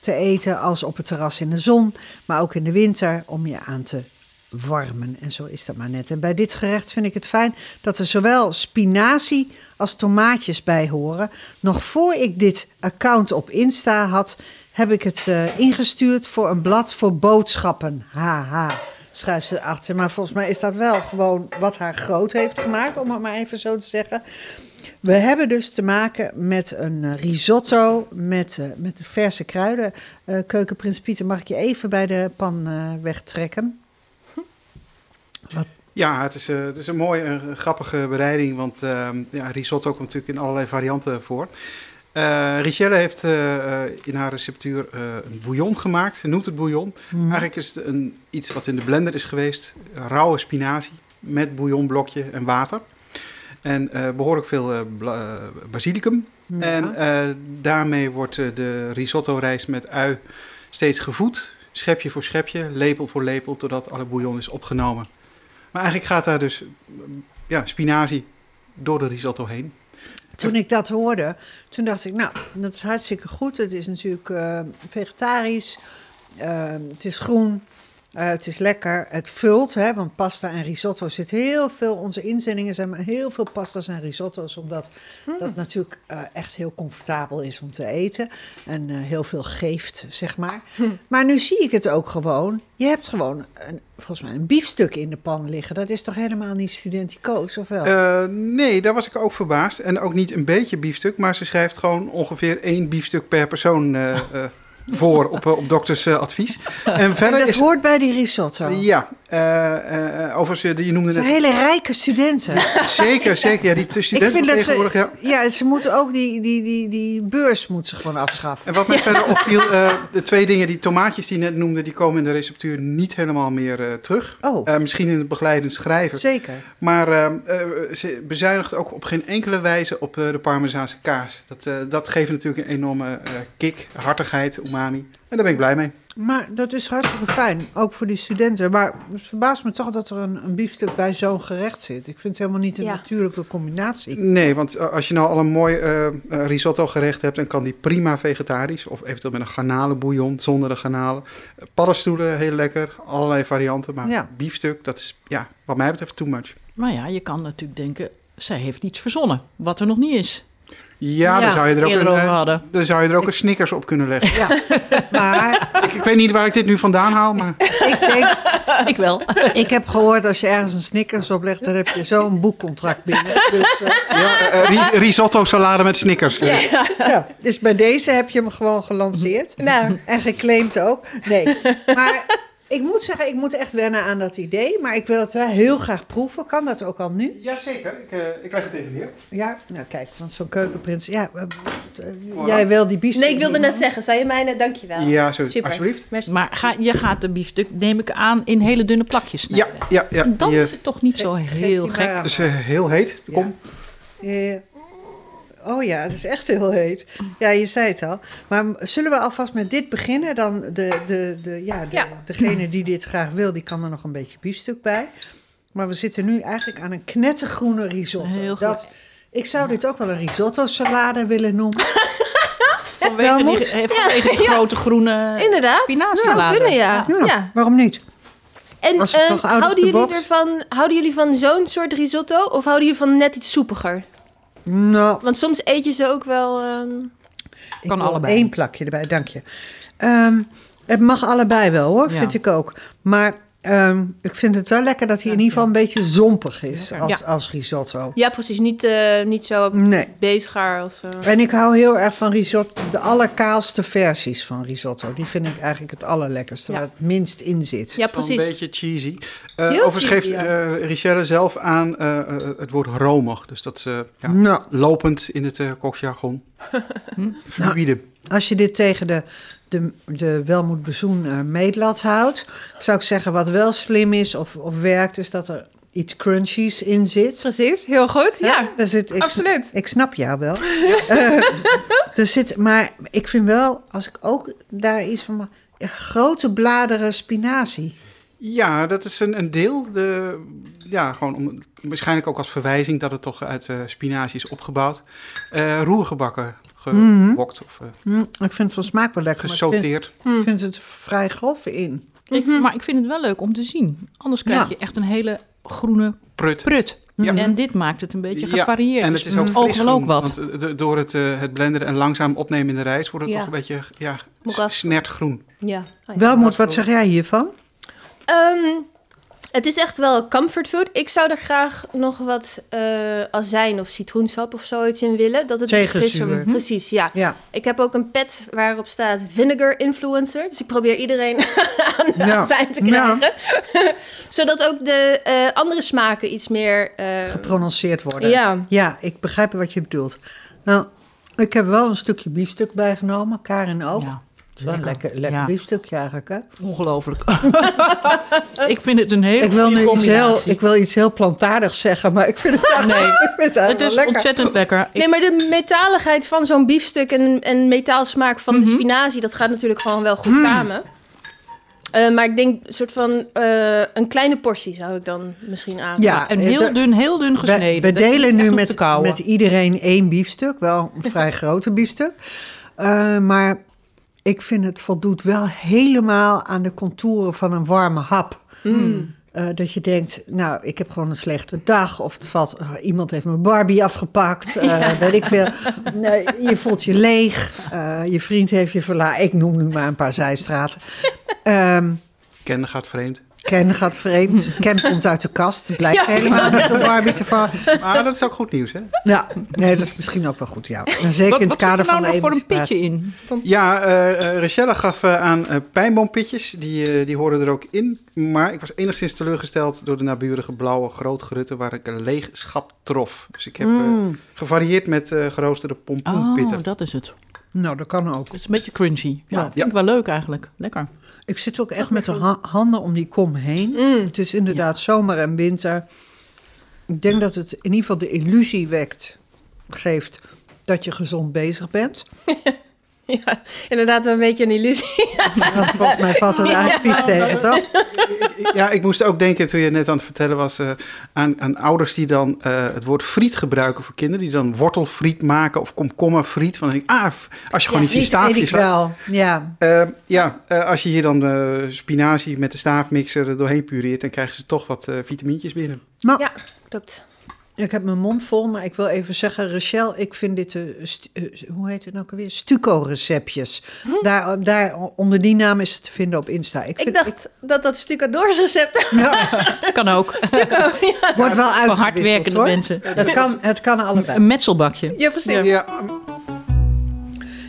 te eten als op het terras in de zon, maar ook in de winter om je aan te warmen. En zo is dat maar net. En bij dit gerecht vind ik het fijn dat er zowel spinazie als tomaatjes bij horen. Nog voor ik dit account op Insta had, heb ik het uh, ingestuurd voor een blad voor boodschappen. Haha, schrijft ze achter. Maar volgens mij is dat wel gewoon wat haar groot heeft gemaakt, om het maar even zo te zeggen. We hebben dus te maken met een eh, risotto met, uh, met verse kruiden. Uh, Keukenprins Pieter, mag ik je even bij de pan wegtrekken? Wat? Ja, het is, het is een mooie en grappige bereiding, want ja, risotto komt natuurlijk in allerlei varianten voor. Uh, Richelle heeft uh, in haar receptuur uh, een bouillon gemaakt. Ze noemt het bouillon. Mm. Eigenlijk is het een, iets wat in de blender is geweest. Rauwe spinazie met bouillonblokje en water. En behoorlijk veel basilicum. Ja. En daarmee wordt de risotto rijst met ui steeds gevoed. Schepje voor schepje, lepel voor lepel, totdat alle bouillon is opgenomen. Maar eigenlijk gaat daar dus ja, spinazie door de risotto heen. Toen ik dat hoorde, toen dacht ik, nou, dat is hartstikke goed. Het is natuurlijk uh, vegetarisch, uh, het is groen, uh, het is lekker. Het vult, hè, want pasta en risotto zit heel veel. Onze inzendingen zijn heel veel pasta's en risotto's, omdat mm. dat natuurlijk uh, echt heel comfortabel is om te eten. En uh, heel veel geeft, zeg maar. Mm. Maar nu zie ik het ook gewoon. Je hebt gewoon, een, volgens mij, een biefstuk in de pan liggen. Dat is toch helemaal niet studenticoos, of wel? nee, daar was ik ook verbaasd. En ook niet een beetje biefstuk, maar ze schrijft gewoon ongeveer één biefstuk per persoon <laughs> voor op, eh, op dokters uh, advies. <laughs> En verder dat is, hoort bij die risotto. Ja, uh, overigens, je noemde net... hele rijke studenten. zeker, zeker. Ja, die <laughs> studenten Ik vind tegenwoordig... Ze, ja. ja, ze moeten ook die, die, die, die beurs moeten ze gewoon afschaffen. En wat mij verder <laughs> opviel, de twee dingen, die tomaatjes die je net noemde... die komen in de receptuur niet helemaal meer terug. Oh. misschien in het begeleidend schrijven. Zeker. Maar ze bezuinigt ook op geen enkele wijze op de Parmezaanse kaas. Dat, dat geeft natuurlijk een enorme kick, hartigheid, umami. En daar ben ik blij mee. Maar dat is hartstikke fijn, ook voor die studenten. Maar het verbaast me toch dat er een, een biefstuk bij zo'n gerecht zit. Ik vind het helemaal niet een natuurlijke combinatie. Nee, want als je nou al een mooi uh, risotto gerecht hebt... dan kan die prima vegetarisch. Of eventueel met een garnalenbouillon zonder de garnalen. Paddenstoelen, heel lekker. Allerlei varianten. Maar ja. biefstuk, dat is ja, wat mij betreft too much. Maar ja, je kan natuurlijk denken... zij heeft iets verzonnen, wat er nog niet is. Ja, dan zou je er ook, een, eh, dan zou je er ook een Snickers op kunnen leggen. Ja. <laughs> maar... Ik, ik, weet niet waar ik dit nu vandaan haal, maar... ik, denk, <laughs> ik wel. Ik heb gehoord, als je ergens een Snickers oplegt... dan heb je zo'n boekcontract binnen. Dus, uh... ja, uh, risotto salade met Snickers. Ja. ja. dus bij deze heb je hem gewoon gelanceerd. Nou. En geclaimd ook. Nee, maar Ik moet zeggen, ik moet echt wennen aan dat idee. Maar ik wil het wel heel graag proeven. Kan dat ook al nu? Jazeker, ik, uh, ik leg het even neer. Ja, nou kijk, want zo'n keukenprins... Ja, uh, jij wil die biefstuk... Nee, ik wilde net zeggen. Zou je mij... Dankjewel. Ja, zo, Super. alsjeblieft. Merci. Maar ga, je gaat de biefstuk, neem ik aan, in hele dunne plakjes snijden. Ja, ja, ja. Dan is het toch niet zo heel gek. Het is heel heet. Kom. Ja. Oh ja, het is echt heel heet. Ja, je zei het al. Maar zullen we alvast met dit beginnen? Dan de, de, de, ja, de, degene die dit graag wil, die kan er nog een beetje biefstuk bij. Maar we zitten nu eigenlijk aan een knettergroene risotto. Heel goed. Dat, ik zou dit ook wel een risotto salade willen noemen. <laughs> Vanwege, die, vanwege die grote groene Inderdaad, zou kunnen, ja. ja. Waarom niet? En uh, houden, jullie ervan, houden jullie van zo'n soort risotto of houden jullie van net iets soepiger? Nou. Want soms eet je ze ook wel. Um... kan allebei. Eén plakje erbij, dank je. Um, het mag allebei wel hoor, vind ik ook. Maar Um, ik vind het wel lekker dat hij in ieder geval een beetje zompig is als, als risotto. Ja, precies. Niet, uh, niet zo nee. beetgaar als... Uh... En ik hou heel erg van risotto, de allerkaalste versies van risotto. Die vind ik eigenlijk het allerlekkerste, waar het minst in zit. Ja, precies. Een beetje cheesy. Uh, overigens geeft uh, Richelle zelf aan het woord romig. Dus dat is ja, nou. lopend in het koksjargon. <laughs> hm? Fluide. Nou, als je dit tegen de de, de welmoed bezoen uh, meetlat houdt, zou ik zeggen wat wel slim is of, of werkt, is dat er iets crunchies in zit. Precies, heel goed. Ja, ja zit, ik, absoluut. Ik snap jou wel. uh, <laughs> er zit, maar ik vind wel, als ik ook daar iets van... grote bladeren spinazie. Ja, dat is een, een deel. De, ja, gewoon om, waarschijnlijk ook als verwijzing dat het toch uit uh, spinazie is opgebouwd. Uh, roergebakken gewokt. Of, uh, ik vind het van smaak wel lekker. Gesorteerd. Ik vind, ik vind, het vrij grof in. Ik, mhm. maar ik vind het wel leuk om te zien. Anders krijg je echt een hele groene prut. prut. Ja. En dit maakt het een beetje gevarieerd. en het is ook fris ook wat. Want door het, uh, het blenden en langzaam opnemen in de rijst... wordt het toch een beetje ja, snertgroen. Ja. Welmoed, wat zeg jij hiervan? Um, het is echt wel comfortfood. Ik zou er graag nog wat uh, azijn of citroensap of zoiets in willen. Dat het frisser wordt. Precies, ja. ja. Ik heb ook een pet waarop staat vinegar influencer. Dus ik probeer iedereen <laughs> aan de azijn te krijgen. <laughs> Zodat ook de uh, andere smaken iets meer... Uh, Geprononceerd worden. Ja. ja, ik begrijp wat je bedoelt. Nou, ik heb wel een stukje biefstuk bijgenomen. Karin ook. Ja. Lekker, lekker, lekker biefstukje eigenlijk, hè? Ongelooflijk. <laughs> ik vind het een hele ik wil nu iets heel, Ik wil iets heel plantaardigs zeggen, maar ik vind het <laughs> eigenlijk, nee, ik vind het, het is lekker. ontzettend lekker. Nee, maar de metaligheid van zo'n biefstuk en, en metaalsmaak van de mhm. spinazie... dat gaat natuurlijk gewoon wel goed mm. samen. Uh, maar ik denk een soort van uh, een kleine portie zou ik dan misschien aan. Ja, en heel dun, heel dun gesneden. We, we delen nu met, met iedereen één biefstuk, wel een vrij <laughs> grote biefstuk. Uh, maar ik vind het voldoet wel helemaal aan de contouren van een warme hap. Mm. Uh, dat je denkt, nou, ik heb gewoon een slechte dag. Of valt, uh, iemand heeft mijn Barbie afgepakt. <laughs> Uh, weet ik veel. Je voelt je leeg. je vriend heeft je verlaten. Ik noem nu maar een paar zijstraten. <laughs> Um, Ken gaat vreemd. Ken gaat vreemd. Ken komt uit de kast. Blijkt helemaal met de Barbie te vallen. Maar dat is ook goed nieuws, hè? Ja, nee, dat is misschien ook wel goed, ja. En zeker wat, in het kader van nou de voor een pitje in? Ja, uh, Rachelle gaf uh, aan uh, pijnboompitjes. Die, die hoorden er ook in. Maar ik was enigszins teleurgesteld door de naburige blauwe grootgerutte... waar ik een leeg schap trof. Dus ik heb mm. gevarieerd met geroosterde pompoenpitten. Oh, dat is het. Nou, dat kan ook. Het is een beetje crunchy. Ja, vind ik wel leuk eigenlijk. Lekker. Ik zit ook echt met de handen om die kom heen. Mm. Het is inderdaad zomer en winter. Ik denk dat het in ieder geval de illusie wekt, geeft dat je gezond bezig bent. <laughs> <laughs> Ja, inderdaad wel een beetje een illusie. Volgens mij valt het eigenlijk vies tegen, toch? Ja, ik moest ook denken toen je net aan het vertellen was... Uh, aan, aan, ouders die dan uh, het woord friet gebruiken voor kinderen... die dan wortelfriet maken of komkommerfriet. Van, ah, als je gewoon iets in staafjes... wel, ja. Uh, ja, als je hier dan spinazie met de staafmixer er doorheen pureert... dan krijgen ze toch wat vitamintjes binnen. Maar, ja, klopt. Ik heb mijn mond vol, maar ik wil even zeggen, Rachel, ik vind dit, uh, hoe heet het nou weer? Stuco-receptjes. Hm? Daar, daar, onder die naam is het te vinden op Insta. Ik, vind, ik dacht dat dat stucadoorsrecept <laughs> ja. <laughs> kan ook. Stuco, ja. Wordt wel uit. Voor hardwerkende mensen. Het kan, het kan allebei. Een metselbakje. Ja, precies. Ja.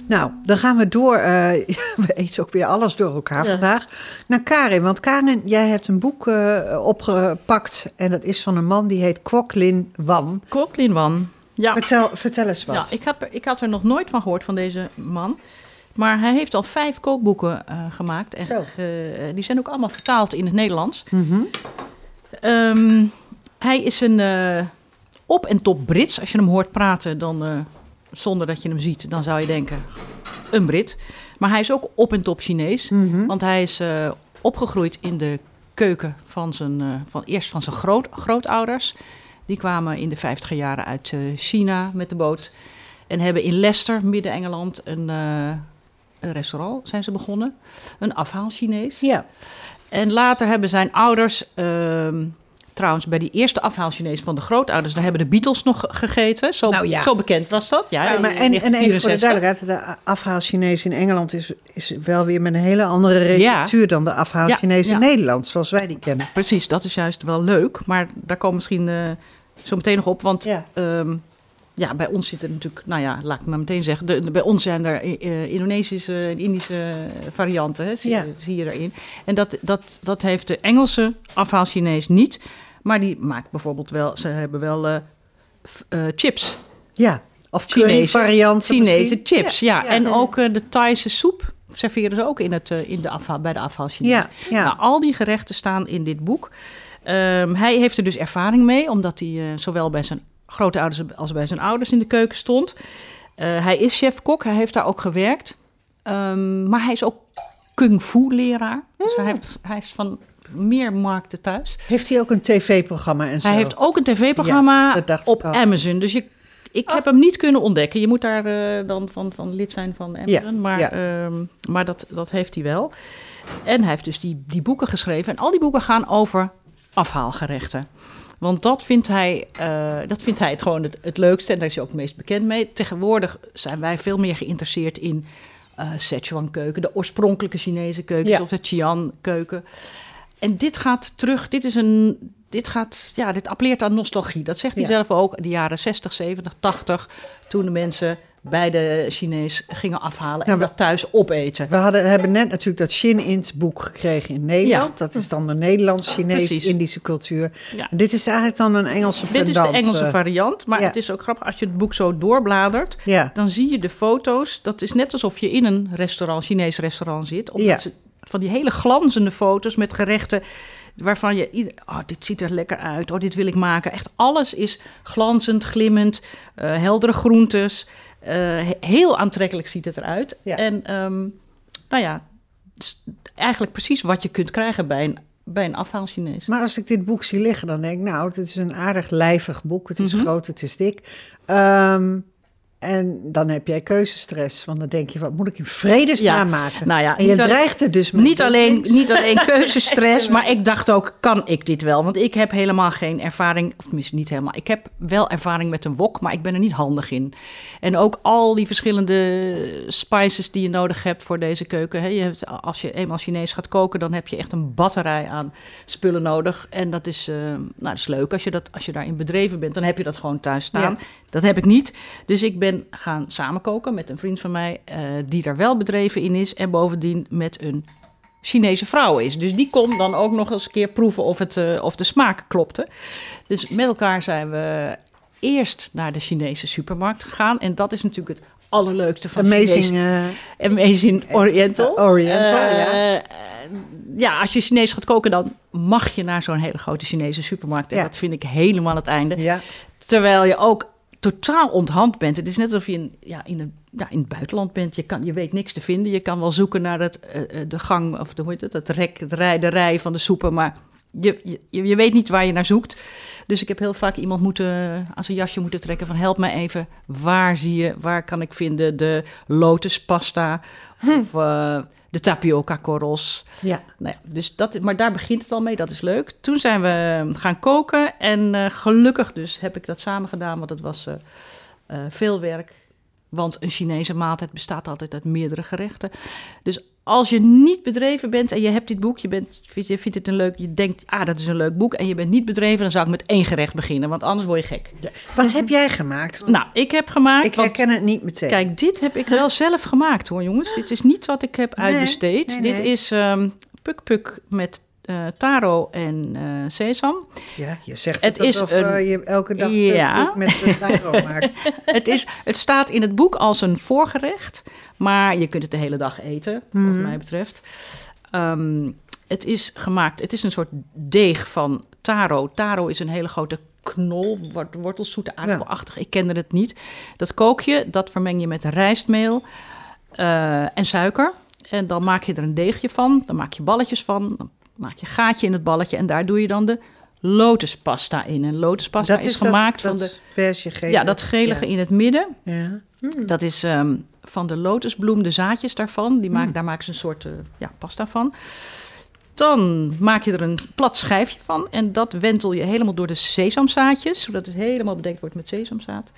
Nou, dan gaan we door. Uh, <laughs> we eten ook weer alles door elkaar vandaag. Naar Karin. Want Karin, jij hebt een boek uh, opgepakt. En dat is van een man die heet Koklin Wan. Koklin Wan, ja. Vertel, vertel eens wat. Ja, ik, had, ik had er nog nooit van gehoord, van deze man. Maar hij heeft al vijf kookboeken uh, gemaakt. En die zijn ook allemaal vertaald in het Nederlands. Mm um, hij is een op- en top Brits. Als je hem hoort praten, dan zonder dat je hem ziet, dan zou je denken een Brit. Maar hij is ook op en top Chinees. Mhm. Want hij is uh, opgegroeid in de keuken van zijn, uh, van, eerst van zijn groot, grootouders. Die kwamen in de 50 jaren uit uh, China met de boot. En hebben in Leicester, midden-Engeland, een, een, restaurant zijn ze begonnen. Een afhaal Chinees. Ja. En later hebben zijn ouders ehm, trouwens bij die eerste afhaal Chinees van de grootouders, daar hebben de Beatles nog gegeten. Zo, nou ja. zo bekend was dat. Ja, maar en, en even voor de duidelijkheid, de afhaal Chinees in Engeland is, is wel weer met een hele andere receptuur dan de afhaal Chinees in Nederland, zoals wij die kennen. Precies, dat is juist wel leuk, maar daar komen misschien uh, zo meteen nog op, want um, ja, bij ons zitten natuurlijk, nou ja, laat ik maar meteen zeggen, de, bij ons zijn er uh, Indonesische en Indische varianten, hè, zie, ja. zie, je erin. En dat, dat, dat heeft de Engelse afhaal Chinees niet. Maar die maakt bijvoorbeeld wel, ze hebben wel uh, uh, chips. Ja, of Chinese varianten. Chinese chips, ja. ja. En ook uh, de Thaise soep serveren ze ook in het, in de afhaal, bij de afhaal Chinees. Ja, ja. Nou, al die gerechten staan in dit boek. Um, hij heeft er dus ervaring mee, omdat hij zowel bij zijn grootouders als bij zijn ouders in de keuken stond. hij is chef-kok, hij heeft daar ook gewerkt. Um, maar hij is ook kung fu leraar. Dus hij, heeft, hij is van meer markten thuis. Heeft hij ook een tv-programma en zo? Hij heeft ook een tv-programma ja, op Amazon. Dus je, ik heb hem niet kunnen ontdekken. Je moet daar uh, dan van, van lid zijn van Amazon. Ja, maar ja. um, maar dat, dat heeft hij wel. En hij heeft dus die, die boeken geschreven. En al die boeken gaan over afhaalgerechten. Want dat vindt hij, uh, dat vindt hij het gewoon het, het leukste. En daar is hij ook het meest bekend mee. Tegenwoordig zijn wij veel meer geïnteresseerd in uh, Szechuan-keuken. De oorspronkelijke Chinese keukens Ja. of de Qian-keuken. En dit gaat terug, dit is een, dit gaat, ja, dit appelleert aan nostalgie. Dat zegt hij Ja. zelf ook, de jaren 60, 70, 80, toen de mensen bij de Chinees gingen afhalen en Ja, we- dat thuis opeten. We hadden, hebben net natuurlijk dat Shin Ins boek gekregen in Nederland. Dat is dan de. Nederlands-Chinees-Indische cultuur. Ja. En dit is eigenlijk dan een Engelse Dit is de Engelse eh, variant, maar ja. het is ook grappig als je het boek zo doorbladert. Ja, Dan zie je de foto's. Dat is net alsof je in een restaurant, Chinees restaurant zit. Omdat Ja. ze van die hele glanzende foto's met gerechten waarvan je oh, dit ziet er lekker uit. Oh, dit wil ik maken. Echt alles is glanzend, glimmend, eh, heldere groentes. Eh, he- heel aantrekkelijk ziet het eruit. Ja. En ehm, nou ja, eigenlijk precies wat je kunt krijgen bij een, bij een afhaal Chinees. maar als ik dit boek zie liggen, dan denk ik, nou, het is een aardig lijvig boek. Het is Mhm. groot, het is dik. Ehm, en dan heb jij keuzestress, want dan denk je, wat moet ik in vredesnaam Ja, maken? nou ja, en je dreigt er dus mee. Niet alleen, niet alleen <laughs> keuzestress, maar ik dacht ook, kan ik dit wel? Want ik heb helemaal geen ervaring, of tenminste niet helemaal. Ik heb wel ervaring met een wok, maar ik ben er niet handig in. En ook al die verschillende spices die je nodig hebt voor deze keuken. Hè. Je hebt, als je eenmaal Chinees gaat koken, dan heb je echt een batterij aan spullen nodig. En dat is, eh, nou, dat is leuk als je, dat, als je daarin bedreven bent. Dan heb je dat gewoon thuis staan. Ja. Dat heb ik niet. Dus ik ben gaan samenkoken met een vriend van mij eh, die daar wel bedreven in is. En bovendien met een Chinese vrouw is. Dus die kon dan ook nog eens een keer proeven of, het, eh, of de smaak klopte. Dus met elkaar zijn we eerst naar de Chinese supermarkt gegaan. En dat is natuurlijk het allerleukste van Amazing. Chinees. eh, Amazing Oriental. Oriental, ja. ja, als je Chinees gaat koken, dan mag je naar zo'n hele grote Chinese supermarkt. En Ja. dat vind ik helemaal het einde. ja. Terwijl je ook totaal onthand bent. Het is net alsof je in, ja, in, een, ja, in het buitenland bent. Je, kan, je weet niks te vinden. Je kan wel zoeken naar het, eh, eh, de gang, of de, hoe heet het, het rek, het rij, de rij van de soepen. Maar je, je, je weet niet waar je naar zoekt. Dus ik heb heel vaak iemand moeten, aan zijn jasje moeten trekken van help mij even. Waar zie je, waar kan ik vinden de lotuspasta of eh, de tapioca korrels. ja. Nou ja, dus dat, maar daar begint het al mee, dat is leuk. Toen zijn we gaan koken en eh, gelukkig dus heb ik dat samen gedaan, want het was eh, eh, veel werk. Want een Chinese maaltijd bestaat altijd uit meerdere gerechten. Dus als je niet bedreven bent en je hebt dit boek, je, bent, je vindt het een leuk, je denkt, ah, dat is een leuk boek, en je bent niet bedreven, dan zou ik met één gerecht beginnen, want anders word je gek. Wat heb jij gemaakt? Nou, ik heb gemaakt. Ik herken het niet meteen. Kijk, dit heb ik wel zelf gemaakt hoor, jongens. Dit is niet wat ik heb uitbesteed. Dit is um, Puk Puk met uh, taro en uh, sesam. Ja, je zegt het, het alsof is uh, je elke dag ja. met taro <laughs> maakt. het, is, het staat in het boek als een voorgerecht, maar je kunt het de hele dag eten, wat mhm. mij betreft. Um, het is gemaakt, het is een soort deeg van taro. Taro is een hele grote knol, wortelzoete aardappelachtig. Ja. Ik kende het niet. Dat kook je, dat vermeng je met rijstmeel en suiker. En dan maak je er een deegje van. Dan maak je balletjes van. Dan maak je gaatje in het balletje en daar doe je dan de lotuspasta in. En lotuspasta is, is, gemaakt van de. Ja, dat gelige in het midden. Ja. Hmm. Dat is ehm, van de lotusbloem, de zaadjes daarvan. Die maak, hmm. Daar maken ze een soort uh, ja, pasta van. Dan maak je er een plat schijfje van. En dat wentel je helemaal door de sesamzaadjes. Zodat het helemaal bedekt wordt met sesamzaad.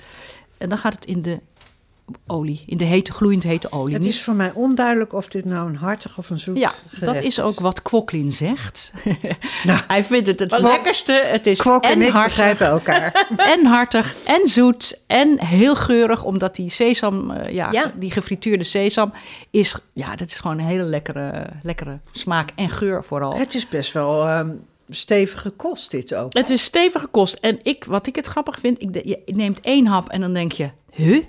En dan gaat het in de olie, in de hete, gloeiend hete olie. Het is voor mij onduidelijk of dit nou een hartig of een zoet Ja, dat is ook wat Kwoklin zegt. <laughs> Nou, Hij vindt het het lekkerste. Het is Kwok en, en hartig. elkaar. <laughs> en hartig en zoet en heel geurig, omdat die sesam, uh, ja, ja, die gefrituurde sesam is, ja, dat is gewoon een hele lekkere, lekkere smaak en geur vooral. Het is best wel... Um, stevige kost dit ook. Het is stevige kost. En ik, wat ik het grappig vind, ik, je neemt één hap en dan denk je, huh?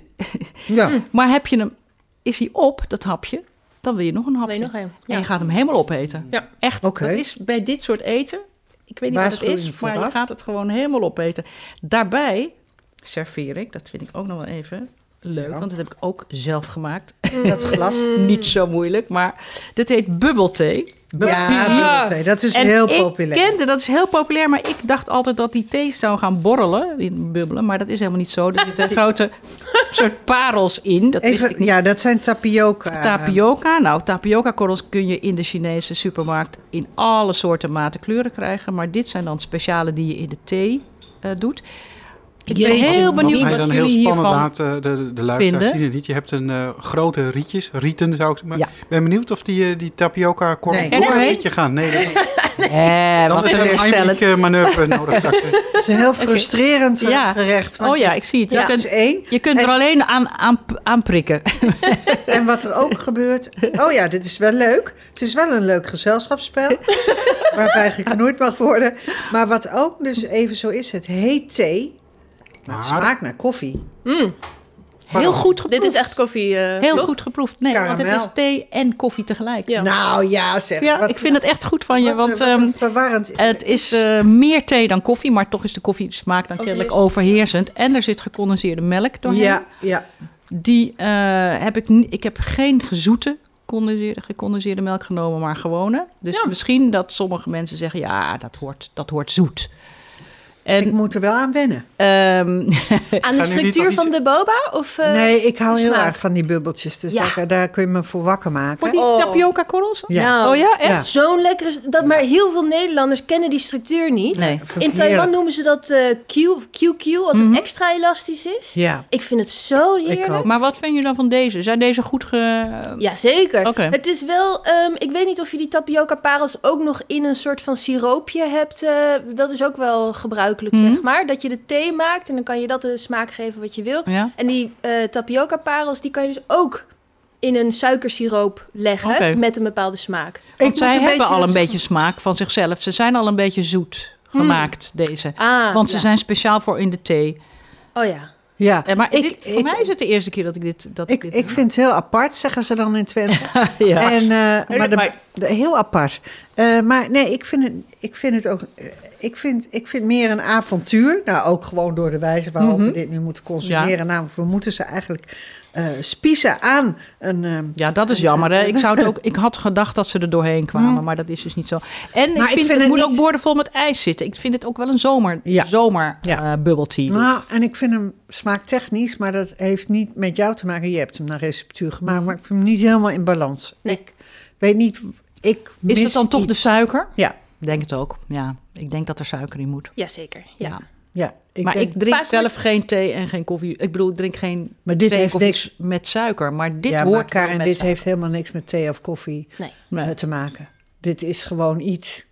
Ja. <laughs> Hm. maar heb je hem, is hij op, dat hapje, dan wil je nog een hapje. Nog een. En je gaat hem helemaal opeten. Ja. Echt, okay. dat is bij dit soort eten, ik weet niet wat het is, maar je gaat het gewoon helemaal opeten. Daarbij serveer ik, dat vind ik ook nog wel even leuk, want dat heb ik ook zelf gemaakt. Dat glas. niet zo moeilijk, maar dit heet bubbelthee. Ja, dat is heel populair. Ik kende, dat is heel populair, maar ik dacht altijd dat die thee zou gaan borrelen, in bubbelen. Maar dat is helemaal niet zo. Er zitten <laughs> grote soort parels in. Dat Even, ja, dat zijn tapioca. Tapioca. Nou, tapioca-korrels kun je in de Chinese supermarkt in alle soorten maten kleuren krijgen. Maar dit zijn dan speciale die je in de thee uh, doet. Ik ben heel benieuwd wat, wat dan heel spannend laten, de, de luisteraars zien het niet. Je hebt een uh, grote rietjes, rieten zou ik maar. Ja. ben benieuwd of die, uh, die tapioca korrels nee. door een rietje gaan. Nee, nee. nee <laughs> dan is er een manoeuvre <laughs> nodig. Het is een heel frustrerend uh, ja. gerecht. Oh ja, ik zie het. Je ja. kunt, één. Je kunt er alleen aan, aan, aan prikken. <laughs> en wat er ook gebeurt... Oh ja, dit is wel leuk. Het is wel een leuk gezelschapsspel. waarbij geknoeid mag worden. Maar wat ook dus even zo is, het heet thee... Maar het smaakt naar koffie. Mm. Heel goed geproefd. Dit is echt koffie. Uh, Heel goed geproefd. Nee, want het is thee en koffie tegelijk. Ja. Nou ja, zeg. Ja, ik vind het echt goed van je. Wat, want um, verwarrend. Het is uh, meer thee dan koffie, maar toch is de koffie smaak dan kennelijk overheersend. En er zit gecondenseerde melk doorheen. Ja, ja. Die uh, heb ik. Ik heb geen gezoete gecondenseerde melk genomen, maar gewone. Dus ja. misschien dat sommige mensen zeggen: ja, dat hoort, dat hoort zoet. En, ik moet er wel aan wennen. Um, <laughs> aan de structuur van de boba? Of, uh, nee, ik hou heel erg van die bubbeltjes. Dus ja. daar, daar, kun je me voor wakker maken. Voor die oh. tapioca korrels? Ja. Nou, oh ja, echt? Ja. Zo'n lekkere... Dat, maar heel veel Nederlanders kennen die structuur niet. Nee. In Taiwan noemen ze dat uh, Q, QQ, als het mhm. extra elastisch is. Ja. Ik vind het zo heerlijk. Maar wat vind je dan van deze? Zijn deze goed ge... Ja, zeker. Okay. Het is wel... Um, ik weet niet of je die tapioca parels ook nog in een soort van siroopje hebt. Uh, dat is ook wel gebruikt zeg mhm. maar. Dat je de thee maakt en dan kan je dat de smaak geven wat je wil. En die uh, tapioca parels, die kan je dus ook in een suikersiroop leggen met een bepaalde smaak. Want zij hebben al een beetje smaak van zichzelf. Ze zijn al een beetje zoet hmm. gemaakt, deze. Ah, Want ze zijn speciaal voor in de thee. Oh ja. Ja, maar ik, dit, voor mij is het de eerste keer dat ik dit. Dat ik, ik, ik vind het heel apart, zeggen ze dan in Twente. <laughs> ja. En, uh, maar, de, de, heel apart. Uh, maar nee, ik vind het, ik vind het ook ik vind, ik vind meer een avontuur. Nou, ook gewoon door de wijze waarop we mhm. dit nu moeten consumeren. Namelijk, we moeten ze eigenlijk uh, spiezen aan een... Uh, ja, dat is jammer. Hè? Ik, zou het <laughs> ook, ik had gedacht dat ze er doorheen kwamen, mhm. maar dat is dus niet zo. En ik vind, het, het moet ook boordevol met ijs zitten. Ik vind het ook wel een zomer, ja. zomer ja. Uh, bubble tea. Nou, en ik vind hem smaaktechnisch, maar dat heeft niet met jou te maken. Je hebt hem naar receptuur gemaakt, mhm. maar ik vind hem niet helemaal in balans. Ik weet niet... Ik is het dan toch de suiker? Ja. Denk het ook, ja. Ik denk dat er suiker in moet. Jazeker, ja. ja. Ja, ik maar ik drink zelf geen thee en geen koffie. Ik bedoel, ik drink geen maar dit heeft niks met suiker. Maar dit ja, hoort maar Karin, dit heeft helemaal niks met thee of koffie nee. Eh, te maken. Dit is gewoon iets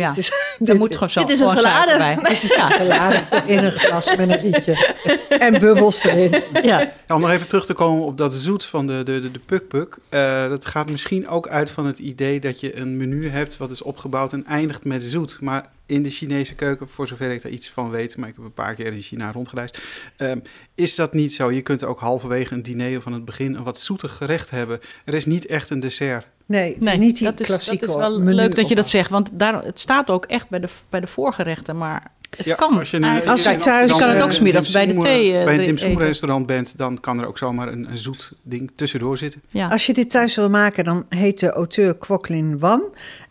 ja, dit is, moet gewoon zo. Dit is een salade. Bij. Dit is een salade in een glas met een rietje. <laughs> En bubbels erin. Ja. om nog even terug te komen op dat zoet van de, de, de, de puk-puk. Uh, dat gaat misschien ook uit van het idee dat je een menu hebt wat is opgebouwd en eindigt met zoet. Maar in de Chinese keuken, voor zover ik daar iets van weet, maar ik heb een paar keer in China rondgereisd, uh, is dat niet zo. Je kunt ook halverwege een diner van het begin een wat zoetig gerecht hebben. Er is niet echt een dessert. Nee, het is niet die dat klassieke is, dat is wel leuk dat je dat zegt, want daar, het staat ook echt bij de, bij de voorgerechten, maar het kan. Als je, nu, als je thuis kan het ook smiddags bij de thee uh, Bij een dim restaurant bent, dan kan er ook zomaar een, een zoet ding tussendoor zitten. Ja. Als je dit thuis wil maken, dan heet de auteur Kwoklin Wan.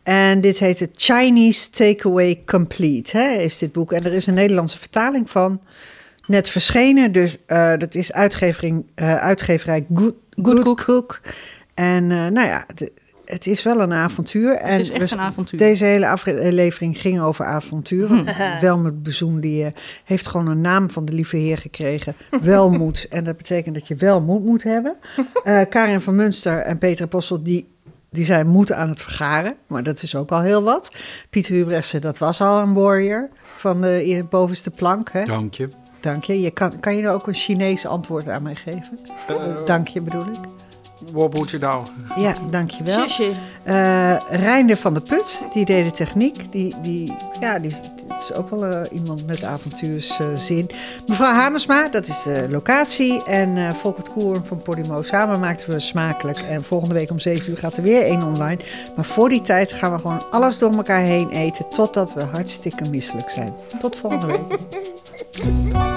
En dit heet het Chinese Takeaway Complete, hè, is dit boek. En er is een Nederlandse vertaling van, net verschenen. Dus uh, dat is uitgevering, uh, uitgeverij Good, Good, Good Cook. En nou ja, het is wel een avontuur. En het is echt een avontuur. Deze hele aflevering ging over avonturen. <laughs> Welmoed Bezoen die uh, heeft gewoon een naam van de lieve heer gekregen. <laughs> Welmoed. en dat betekent dat je wel moed moet hebben. <laughs> Uh, Karin van Munster en Peter Apostel die die zijn moed aan het vergaren, maar dat is ook al heel wat. Pieter Hubresse, dat was al een warrior van de bovenste plank. Hè? Dank je. Dank je. je kan, kan je nou ook een Chinees antwoord aan mij geven? Uh, Dank je bedoel ik. Wat je nou? Ja, dankjewel. Uh, Reinder van der Put, die deed de techniek. Die, die, ja, die is ook wel uh, iemand met avontuurszin. Uh, Mevrouw Hamersma, dat is de locatie. En uh, Volkert Koeren van Podimo. Samen maakten we smakelijk. En volgende week om 7 uur gaat er weer één online. Maar voor die tijd gaan we gewoon alles door elkaar heen eten. Totdat we hartstikke misselijk zijn. Tot volgende week. <laughs>